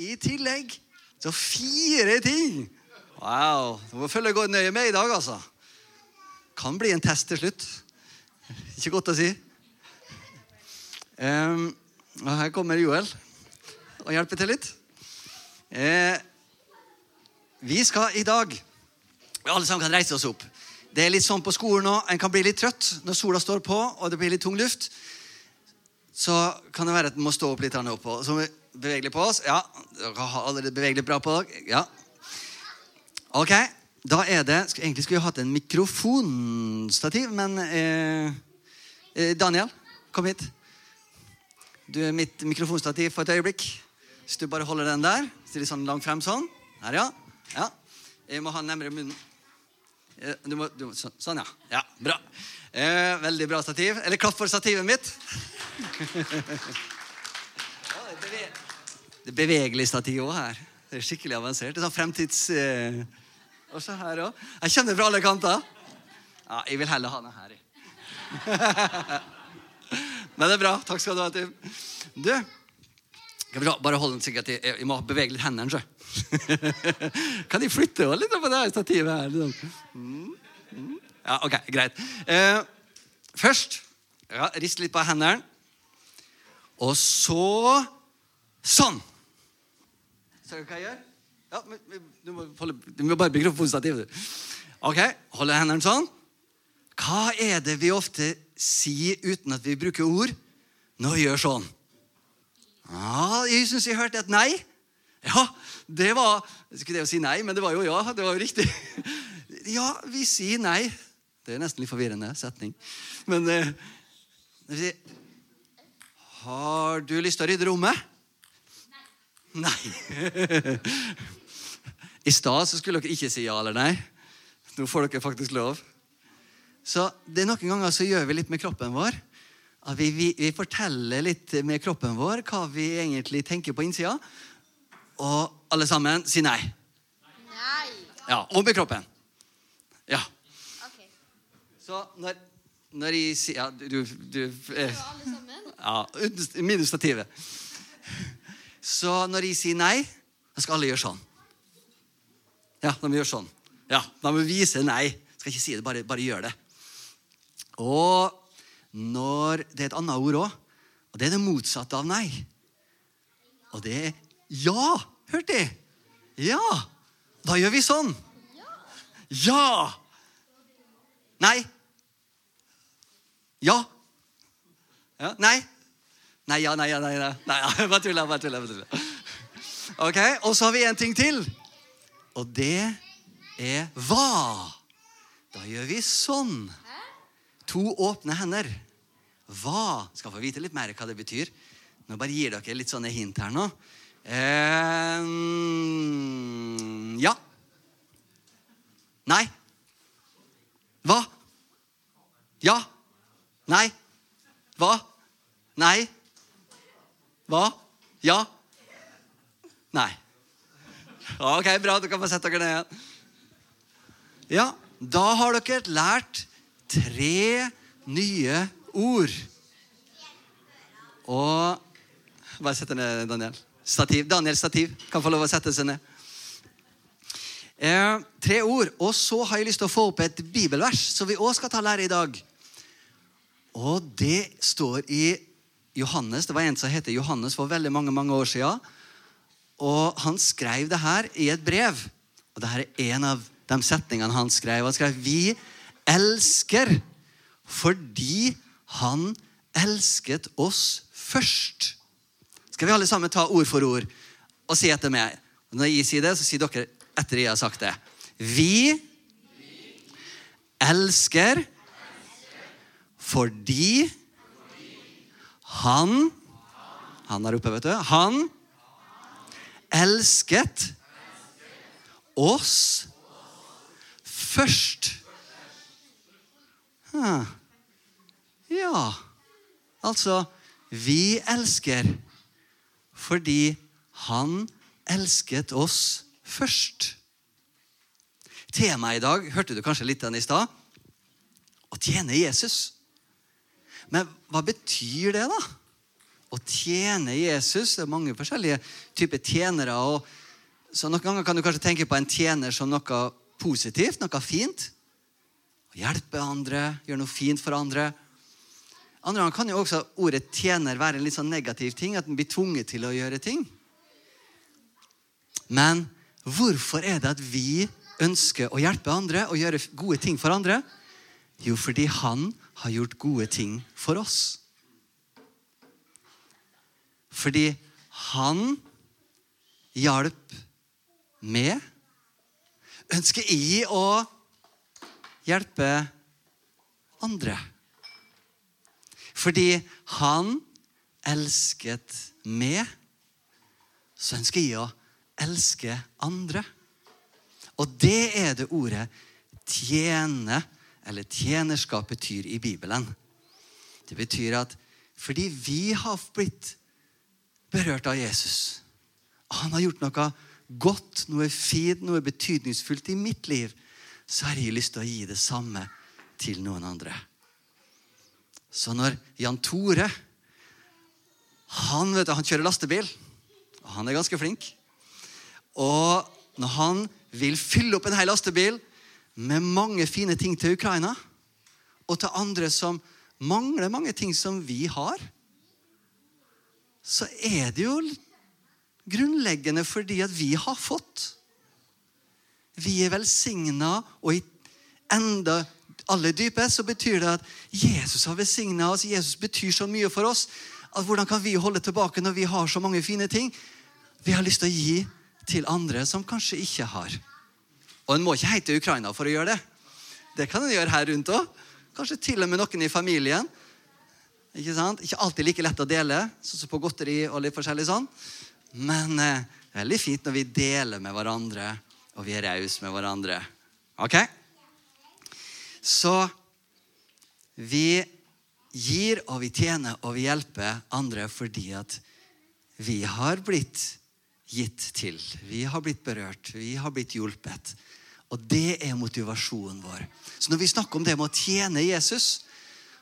i tillegg. Så fire ting. Wow. Du må følge godt nøye med i dag, altså. Kan bli en test til slutt. Ikke godt å si. Um, her kommer Joel og hjelper til litt. Uh, vi skal i dag Alle sammen kan reise oss opp. Det er litt sånn på skolen nå. En kan bli litt trøtt når sola står på og det blir litt tung luft. Så kan det være at en må stå opp litt oppå. Så må vi bevege litt på oss. Ja, dere har allerede bevegelig bra på dere. Ja. Ok, da er det Egentlig skulle vi hatt en mikrofonstativ, men eh, eh, Daniel, kom hit. Du er mitt mikrofonstativ for et øyeblikk. Hvis du bare holder den der. stiller sånn langt frem sånn. Her, ja. ja. Jeg må ha den nærmere munnen. Eh, du må, du må, så, sånn, ja. ja. Bra. Eh, veldig bra stativ. Eller klapp for stativet mitt. det er bevegelig stativ òg her. Det er skikkelig avansert. Det er sånn fremtids... Eh, og så her òg. Jeg kjenner fra alle kanter. Ja, jeg vil heller ha den her, jeg. Men det er bra. Takk skal du ha, Tim. Du, bare holde den sikkert jeg, jeg må bevege litt hendene, så. kan de flytte også litt på det stativet her? Liksom? Mm. Ja, ok, greit. Eh, først ja, rist litt på hendene. Og så sånn. Ser du hva jeg gjør? Ja, du må, holde, du må bare mikrofonstativet. Ok, holde hendene sånn. Hva er det vi ofte sier uten at vi bruker ord, vi gjør sånn? Ja, Jeg syns jeg hørte et nei. Ja, det var Ikke det å si nei, men det var jo ja. Det var jo riktig. Ja, vi sier nei. Det er nesten litt forvirrende setning. Men eh, Har du lyst til å rydde rommet? Nei. I stad skulle dere ikke si ja eller nei. Nå får dere faktisk lov. Så det er Noen ganger så gjør vi litt med kroppen vår. At vi, vi, vi, forteller litt med kroppen vår hva vi egentlig tenker på innsida. Og alle sammen sier nei. Nei. Ja, Og med kroppen. Ja. Ok. Så når, når jeg sier Ja, du, du, eh? Ja, Minus stativet. Så når jeg sier nei, da skal alle gjøre sånn. Ja, de gjør sånn. Ja, De må vise nei. Skal ikke si det, bare, bare gjør det. Og når Det er et annet ord òg, og det er det motsatte av nei. Og det er ja. Hørte de? Ja. Da gjør vi sånn. Ja. Nei. Ja. Nei. Nei, ja, nei, ja, nei, nei. nei ja. Bare tulla, bare tulla. bare. Ok, Og så har vi en ting til. Og det er hva. Da gjør vi sånn. To åpne hender. Hva? Skal få vite litt mer hva det betyr. Nå bare gir dere litt sånne hint her nå. Eh, ja. Nei. Hva? Ja. Nei. Hva? Nei. Hva? Ja. Nei. Ok, bra. Du kan få sette dere ned igjen. Ja, da har dere lært tre nye ord. Og Bare sett deg ned, Daniel. Stativ. Daniel Stativ kan få lov å sette seg ned. Eh, tre ord. Og så har jeg lyst til å få opp et bibelvers som vi òg skal ta lære i dag. Og det står i Johannes. Det var en som heter Johannes for veldig mange mange år siden. Og han skrev det her i et brev. Og det her er en av de setningene han skrev. Han skrev Vi elsker fordi han elsket oss først. Skal vi alle sammen ta ord for ord og si etter meg? Når jeg sier det, så sier dere etter jeg har sagt det. Vi elsker fordi han Han er oppe, vet du. Han elsket oss først. Ja Altså, vi elsker fordi han elsket oss først. Temaet i dag hørte du kanskje litt av i stad. Å tjene Jesus. Men hva betyr det, da? å tjene Jesus. Det er mange forskjellige typer tjenere. og så Noen ganger kan du kanskje tenke på en tjener som noe positivt, noe fint. Hjelpe andre, gjøre noe fint for andre. Andre ganger kan jo også ordet tjener være en litt sånn negativ ting. At en blir tvunget til å gjøre ting. Men hvorfor er det at vi ønsker å hjelpe andre og gjøre gode ting for andre? Jo, fordi han har gjort gode ting for oss. Fordi han hjalp med Ønsker jeg å hjelpe andre? Fordi han elsket meg, så ønsker jeg å elske andre. Og det er det ordet tjene eller tjenerskap betyr i Bibelen. Det betyr at fordi vi har blitt berørt av Jesus, han har gjort noe godt, noe fint, noe betydningsfullt i mitt liv, så har jeg lyst til å gi det samme til noen andre. Så når Jan Tore han, du, han kjører lastebil, og han er ganske flink. Og når han vil fylle opp en hel lastebil med mange fine ting til Ukraina, og til andre som mangler mange ting som vi har, så er det jo grunnleggende fordi at vi har fått. Vi er velsigna, og i enda aller dypest så betyr det at Jesus har velsigna oss. Jesus betyr så mye for oss. at Hvordan kan vi holde tilbake når vi har så mange fine ting? Vi har lyst til å gi til andre som kanskje ikke har. Og en må ikke heite Ukraina for å gjøre det. Det kan en gjøre her rundt òg. Kanskje til og med noen i familien. Ikke sant? Ikke alltid like lett å dele, sånn som på godteri og litt forskjellig sånn. Men eh, veldig fint når vi deler med hverandre, og vi er rause med hverandre. Ok? Så vi gir, og vi tjener, og vi hjelper andre fordi at vi har blitt gitt til. Vi har blitt berørt. Vi har blitt hjulpet. Og det er motivasjonen vår. Så når vi snakker om det med å tjene Jesus,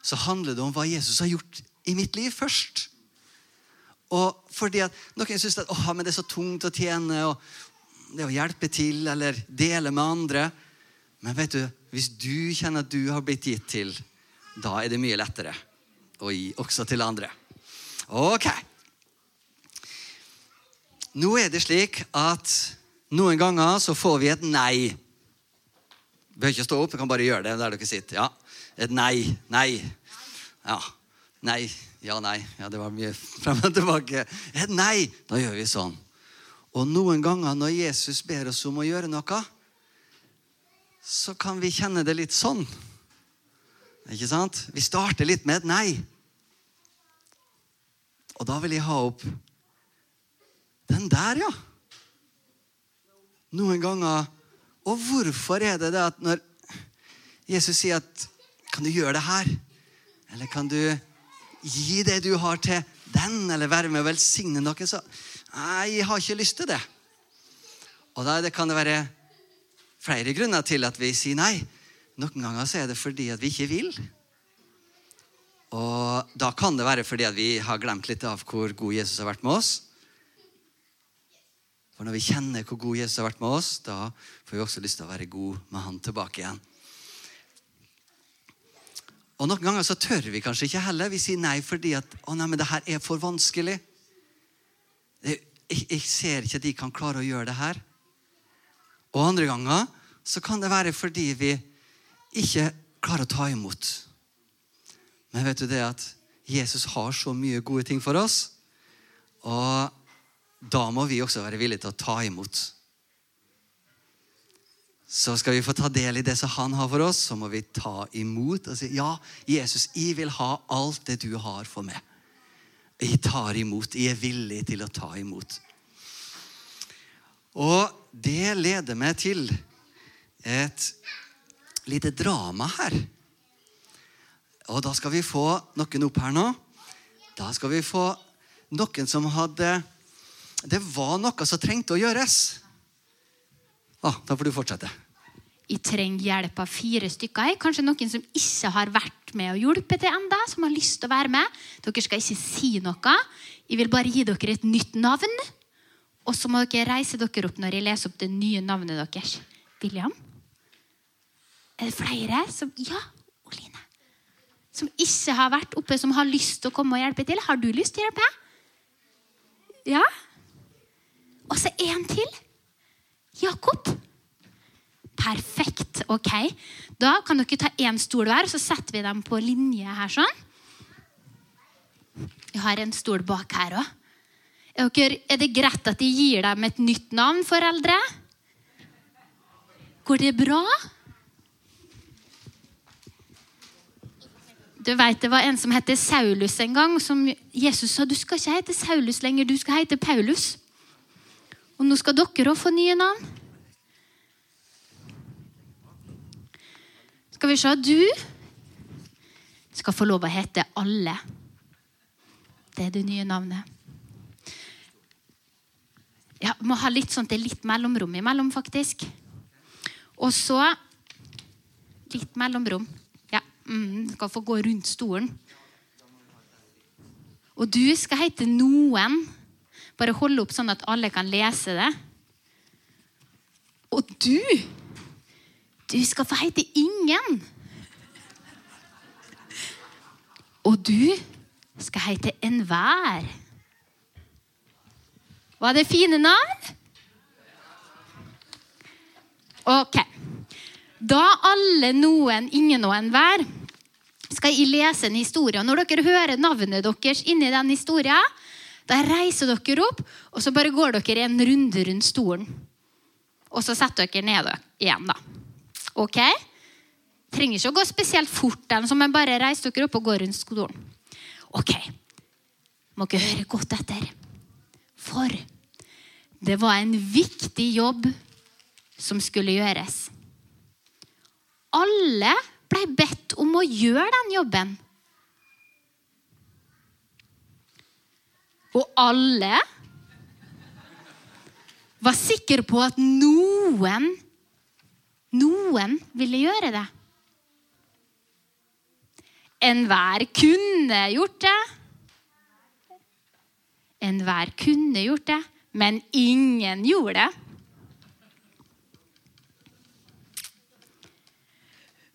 så handler det om hva Jesus har gjort i mitt liv først. Og fordi at Noen syns at men det er så tungt å tjene og det å hjelpe til eller dele med andre. Men vet du, hvis du kjenner at du har blitt gitt til, da er det mye lettere å gi også til andre. Ok. Nå er det slik at noen ganger så får vi et nei. Behøver ikke stå opp, du kan bare gjøre det der dere sitter. Ja, Et nei. Nei. Ja. Nei. Ja, nei. Ja, Det var mye frem og tilbake. Et nei. Da gjør vi sånn. Og noen ganger når Jesus ber oss om å gjøre noe, så kan vi kjenne det litt sånn. Ikke sant? Vi starter litt med et nei. Og da vil jeg ha opp den der, ja. Noen ganger. Og hvorfor er det det at når Jesus sier at Kan du gjøre det her? Eller kan du gi det du har til den, eller være med og velsigne noen', Så Nei, jeg har ikke lyst til det. Og da kan det være flere grunner til at vi sier nei. Noen ganger så er det fordi at vi ikke vil. Og da kan det være fordi at vi har glemt litt av hvor god Jesus har vært med oss. For når vi kjenner hvor god Jesus har vært med oss, da får vi også lyst til å være god med han tilbake igjen. Og Noen ganger så tør vi kanskje ikke heller. Vi sier nei fordi at å nei, men det her er for vanskelig. Jeg, jeg ser ikke at de kan klare å gjøre det her. Og andre ganger så kan det være fordi vi ikke klarer å ta imot. Men vet du det at Jesus har så mye gode ting for oss, og da må vi også være villige til å ta imot. Så skal vi få ta del i det som han har for oss, så må vi ta imot og si ja, Jesus, jeg vil ha alt det du har for meg. Jeg tar imot. Jeg er villig til å ta imot. Og det leder meg til et lite drama her. Og da skal vi få noen opp her nå. Da skal vi få noen som hadde Det var noe som trengte å gjøres. Ah, da får du fortsette. Jeg trenger hjelp av fire stykker. Kanskje noen som ikke har vært med og hjulpet til enda, som har lyst til å være med. Dere skal ikke si noe. Jeg vil bare gi dere et nytt navn. Og så må dere reise dere opp når jeg leser opp det nye navnet deres. William? Er det flere som Ja, Oline. Som ikke har vært oppe, som har lyst til å komme og hjelpe til. Har du lyst til å hjelpe? Ja? Og så en til. Jakob. Perfekt. Ok. Da kan dere ta én stol hver, så setter vi dem på linje her sånn. Vi har en stol bak her òg. Er det greit at de gir dem et nytt navn, foreldre? Går det bra? Du vet, Det var en som het Saulus en gang. som Jesus sa du skal ikke hete Saulus lenger, du skal hete Paulus. Og nå skal dere òg få nye navn. Skal vi se Du skal få lov å hete Alle. Det er det nye navnet. Ja, Må ha litt sånn til litt mellomrom imellom, faktisk. Og så litt mellomrom. Ja, mm, skal få gå rundt stolen. Og du skal hete Noen. Bare holde opp sånn at alle kan lese det. Og du Du skal få hete Ingen. Og du skal hete Enhver. Var det fine navn? Ok. Da alle, noen, ingen og enhver skal jeg lese en historie. Og når dere hører navnet deres inni den historien, da reiser dere opp, og så bare går dere en runde rundt stolen. Og så setter dere ned igjen, da. Ok? Trenger ikke å gå spesielt fort, den, så men bare reis dere opp og gå rundt stolen. Ok. Må ikke høre godt etter. For det var en viktig jobb som skulle gjøres. Alle ble bedt om å gjøre den jobben. Og alle var sikre på at noen noen ville gjøre det. Enhver kunne gjort det. Enhver kunne gjort det, men ingen gjorde det.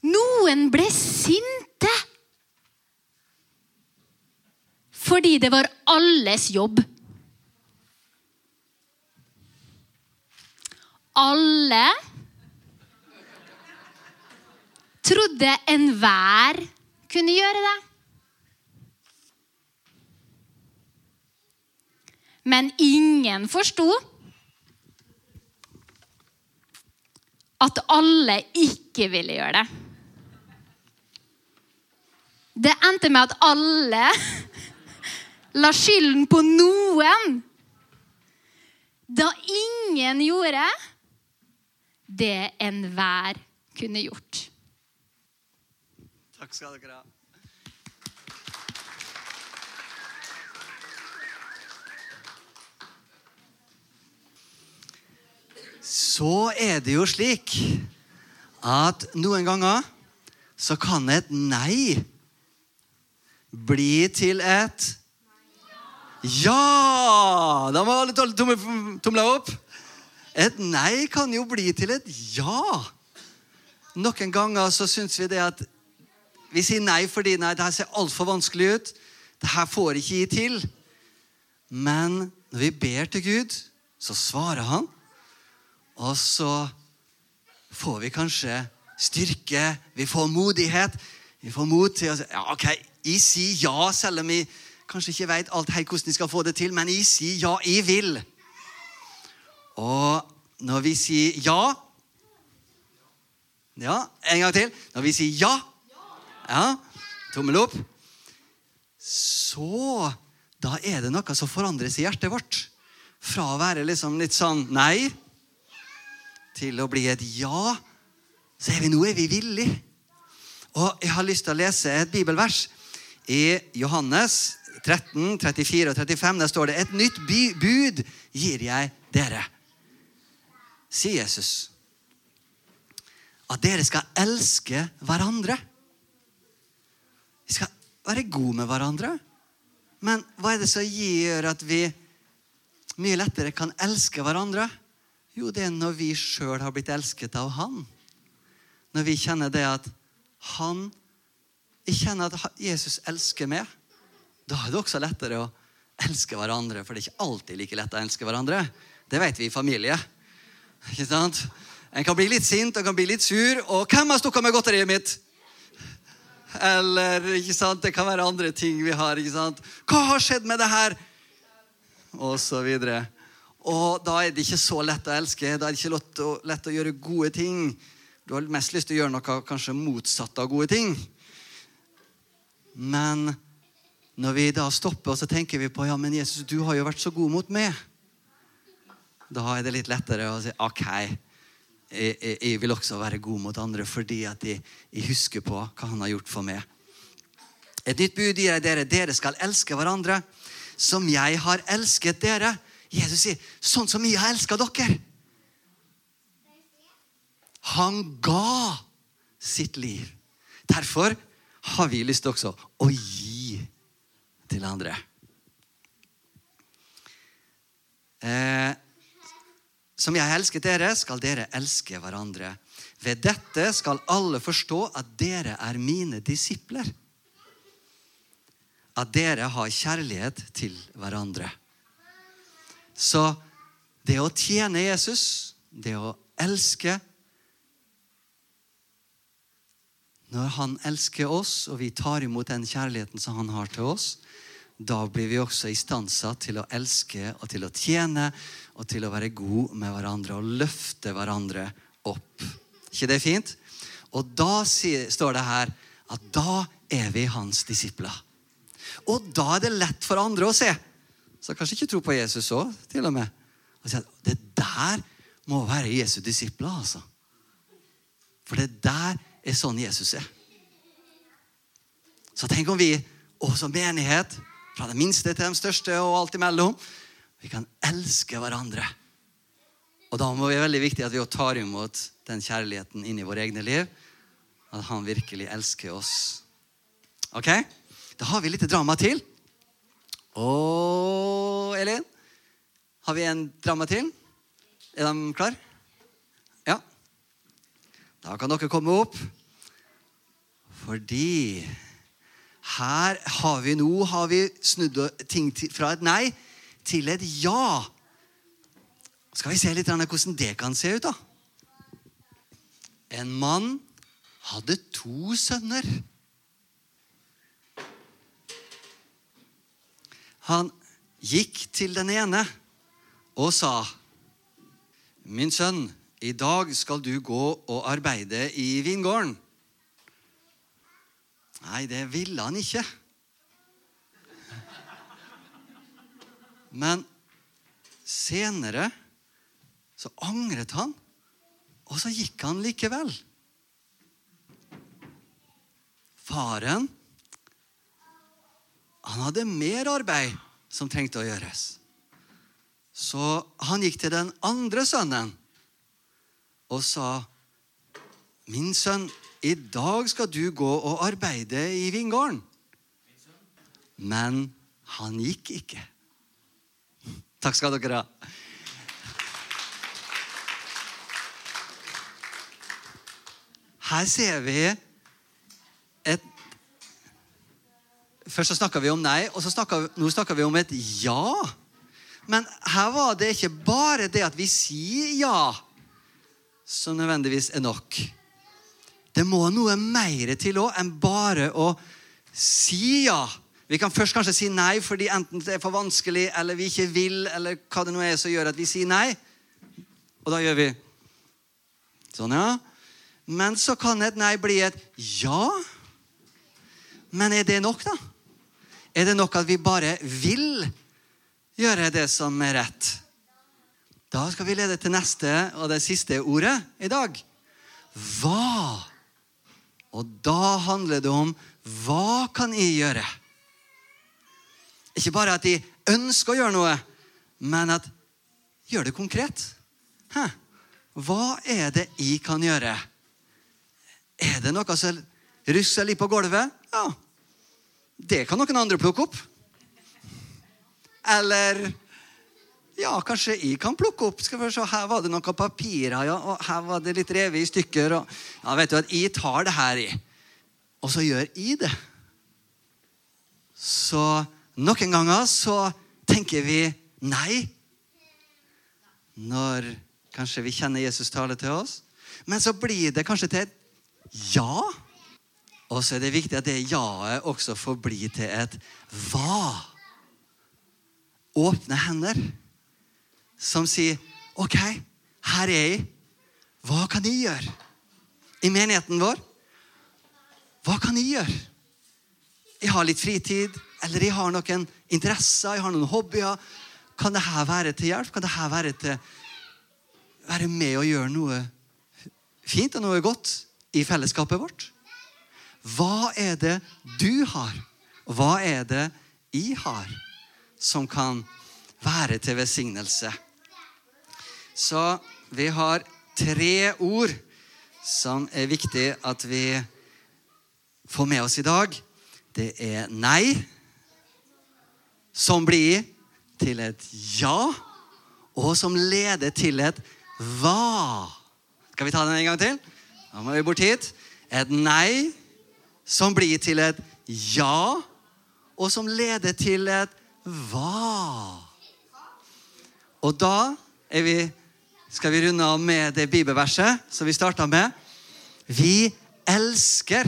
Noen ble sinte fordi det var alles jobb. Alle trodde enhver kunne gjøre det. Men ingen forsto at alle ikke ville gjøre det. Det endte med at alle la skylden på noen. Da ingen gjorde det enhver kunne gjort. Takk skal dere ha. Så er det jo slik at noen ganger så kan et nei bli til et ja! Da må alle tomle opp. Et nei kan jo bli til et ja. Noen ganger så syns vi det at vi sier nei fordi nei, det her ser altfor vanskelig ut. Det her får ikke gi til. Men når vi ber til Gud, så svarer han. Og så får vi kanskje styrke, vi får modighet. Vi får mot til å si ja, ok, jeg sier ja, selv om jeg kanskje ikke vet alt helt hvordan de skal få det til. Men jeg sier ja, jeg vil. Og når vi sier ja Ja, en gang til. Når vi sier ja ja, Tommel opp. Så da er det noe som forandres i hjertet vårt. Fra å være liksom litt sånn nei til å bli et ja. Så er vi nå er vi villige. Og jeg har lyst til å lese et bibelvers i Johannes 13, 34 og 35. Der står det et nytt bud gir jeg dere, sier Jesus. at dere skal elske hverandre. Vi skal være gode med hverandre. Men hva er det som gjør at vi mye lettere kan elske hverandre? Jo, det er når vi sjøl har blitt elsket av Han. Når vi kjenner det at Han Jeg kjenner at Jesus elsker meg. Da er det også lettere å elske hverandre, for det er ikke alltid like lett å elske hverandre. Det vet vi i familie. Ikke sant? En kan bli litt sint og kan bli litt sur. Og 'Hvem har stukket med godteriet mitt?' Eller ikke sant? det kan være andre ting vi har. ikke sant? 'Hva har skjedd med det her?' Og så videre. Og da er det ikke så lett å elske. Da er det ikke lett å, lett å gjøre gode ting. Du har mest lyst til å gjøre noe kanskje motsatt av gode ting. Men når vi da stopper og så tenker vi på ja, men Jesus, du har jo vært så god mot meg, da er det litt lettere å si OK, jeg, jeg, jeg vil også være god mot andre fordi at jeg, jeg, husker på hva han har gjort for meg. Et nytt bud gir jeg dere. Dere skal elske hverandre som jeg har elsket dere. Jesus sier, sånn som jeg har elska dere. Han ga sitt liv. Derfor har vi lyst til også å gi til andre. Eh, som jeg elsker dere, skal dere elske hverandre. Ved dette skal alle forstå at dere er mine disipler. At dere har kjærlighet til hverandre. Så det å tjene Jesus, det å elske Når han elsker oss, og vi tar imot den kjærligheten som han har til oss, da blir vi også istandsatt til å elske og til å tjene og til å være god med hverandre og løfte hverandre opp. ikke det fint? Og da står det her at da er vi hans disipler. Og da er det lett for andre å se, Så kanskje ikke tro på Jesus òg, til og med. Det der må være Jesu disipler, altså. For det der er sånn Jesus er. Så tenk om vi, og som menighet, fra det minste til de største og alt imellom, vi kan elske hverandre. Og da må vi veldig viktig at vi tar imot den kjærligheten inn i våre egne liv. At han virkelig elsker oss. Ok? Da har vi litt drama til. Og Elin, har vi en drama til? Er de klar? Ja. Da kan dere komme opp. Fordi her har vi nå har vi snudd ting fra et nei til et ja. Skal vi se litt hvordan det kan se ut, da? En mann hadde to sønner. Han gikk til den ene og sa, 'Min sønn, i dag skal du gå og arbeide i vingården.' Nei, det ville han ikke. Men senere så angret han, og så gikk han likevel. Faren han hadde mer arbeid som trengte å gjøres. Så han gikk til den andre sønnen og sa, 'Min sønn, i dag skal du gå og arbeide i vingården. Men han gikk ikke. Takk skal dere ha. Her ser vi et Først så snakka vi om nei, og snakket, nå snakker vi om et ja. Men her var det ikke bare det at vi sier ja, som nødvendigvis er nok. Det må noe mer til òg enn bare å si ja. Vi kan først kanskje si nei fordi enten det er for vanskelig, eller vi ikke vil, eller hva det nå er som gjør at vi sier nei. Og da gjør vi sånn, ja. Men så kan et nei bli et ja. Men er det nok, da? Er det nok at vi bare vil gjøre det som er rett? Da skal vi lede til neste og det siste ordet i dag. Hva og da handler det om hva kan jeg gjøre? Ikke bare at jeg ønsker å gjøre noe, men at gjør det konkret. Hæ? Hva er det jeg kan gjøre Er det noe som rusler litt på gulvet? Ja, det kan noen andre plukke opp. Eller ja, kanskje jeg kan plukke opp. Skal vi se, Her var det noen papirer, ja, og her var det litt revet i stykker. Og, ja, vet du at Jeg tar det her i, og så gjør jeg det. Så noen ganger så tenker vi nei. Når kanskje vi kjenner Jesus tale til oss. Men så blir det kanskje til et ja. Og så er det viktig at det ja-et også får bli til et hva. Åpne hender som sier OK, her er jeg. Hva kan jeg gjøre i menigheten vår? Hva kan jeg gjøre? Jeg har litt fritid, eller jeg har noen interesser, jeg har noen hobbyer. Kan dette være til hjelp? Kan dette være, til, være med og gjøre noe fint og noe godt i fellesskapet vårt? Hva er det du har, og hva er det jeg har, som kan være til velsignelse? Så vi har tre ord som er viktig at vi får med oss i dag. Det er nei, som blir til et ja, og som leder til et hva. Skal vi ta den en gang til? Da må vi bort hit. Et nei som blir til et ja, og som leder til et hva. Og da er vi, skal vi runde av med det bibelverset som vi starta med. Vi elsker.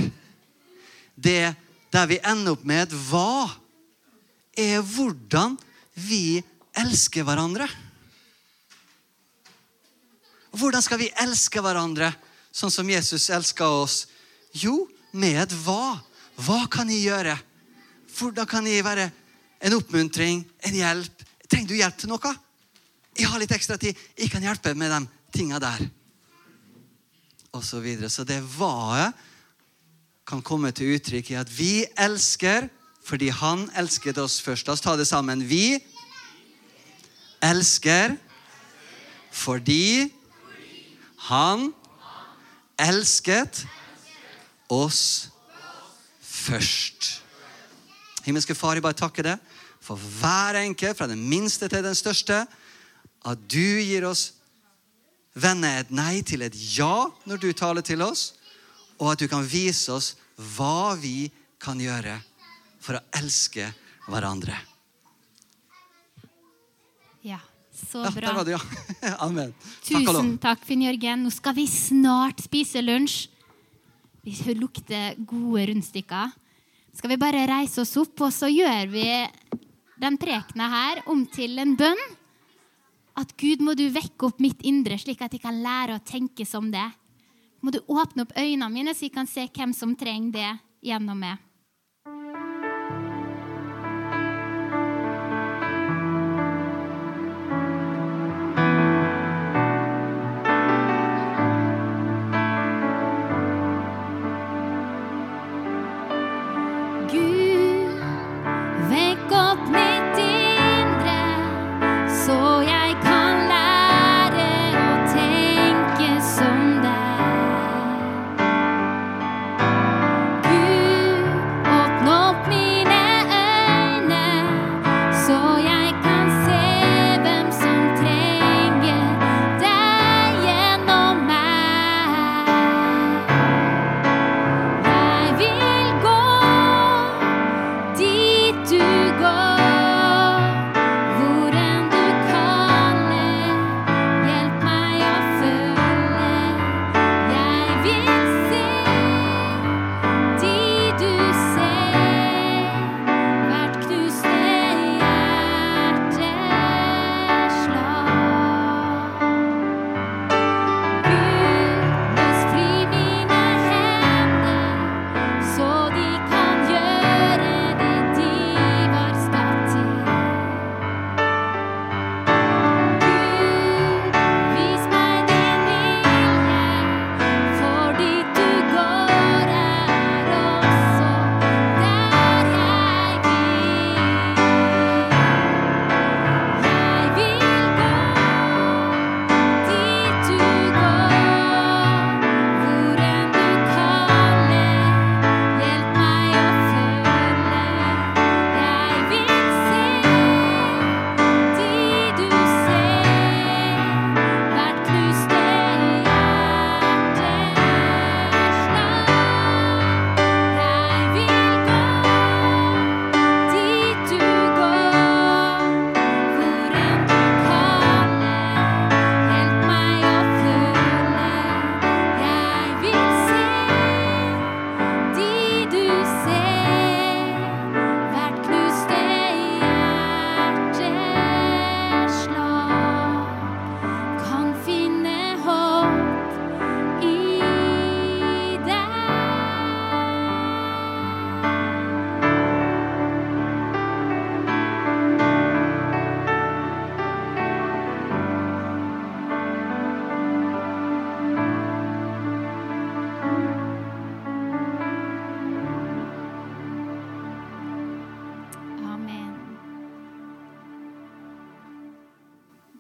Det der vi ender opp med et hva, er hvordan vi elsker hverandre. Hvordan skal vi elske hverandre sånn som Jesus elska oss? Jo, med et hva. Hva kan jeg gjøre? Hvordan kan jeg være en oppmuntring, en hjelp? Trenger du hjelp til noe? Jeg har litt ekstra tid. Jeg kan hjelpe med de tinga der. Og så videre. Så det hva-et kan komme til uttrykk i at vi elsker fordi han elsket oss først. La oss ta det sammen. Vi elsker fordi han elsket oss først. Himmelske Far, jeg bare takker deg for hver enkelt, fra den minste til den største, at du gir oss vende et nei til et ja når du taler til oss, og at du kan vise oss hva vi kan gjøre for å elske hverandre. Ja, så Ja, bra. var det, ja. Amen. Tusen takk, Finn Jørgen. Nå skal vi snart spise lunsj. Vi lukter gode rundstykker. Skal vi bare reise oss opp, og så gjør vi den prekena her om til en bønn. At Gud, må du vekke opp mitt indre, slik at jeg kan lære å tenke som det. Må du åpne opp øynene mine, så jeg kan se hvem som trenger det gjennom meg.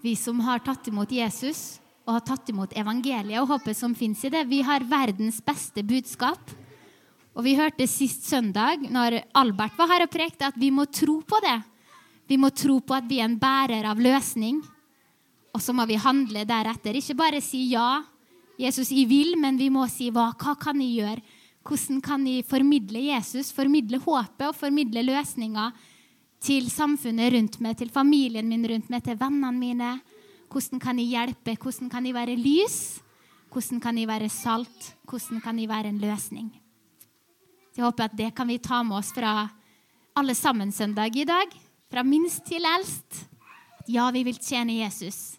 Vi som har tatt imot Jesus og har tatt imot evangeliet og håpet som fins i det. Vi har verdens beste budskap. Og vi hørte sist søndag når Albert var her og prekte, at vi må tro på det. Vi må tro på at vi er en bærer av løsning. Og så må vi handle deretter. Ikke bare si ja, Jesus, jeg vil, men vi må si hva. Hva kan jeg gjøre? Hvordan kan jeg formidle Jesus, formidle håpet og formidle løsninger til samfunnet rundt meg, til familien min rundt meg, til vennene mine? Hvordan kan jeg hjelpe? Hvordan kan jeg være lys? Hvordan kan jeg være salt? Hvordan kan jeg være en løsning? Jeg håper at det kan vi ta med oss fra alle sammen søndag i dag. Fra minst til eldst. Ja, vi vil tjene Jesus.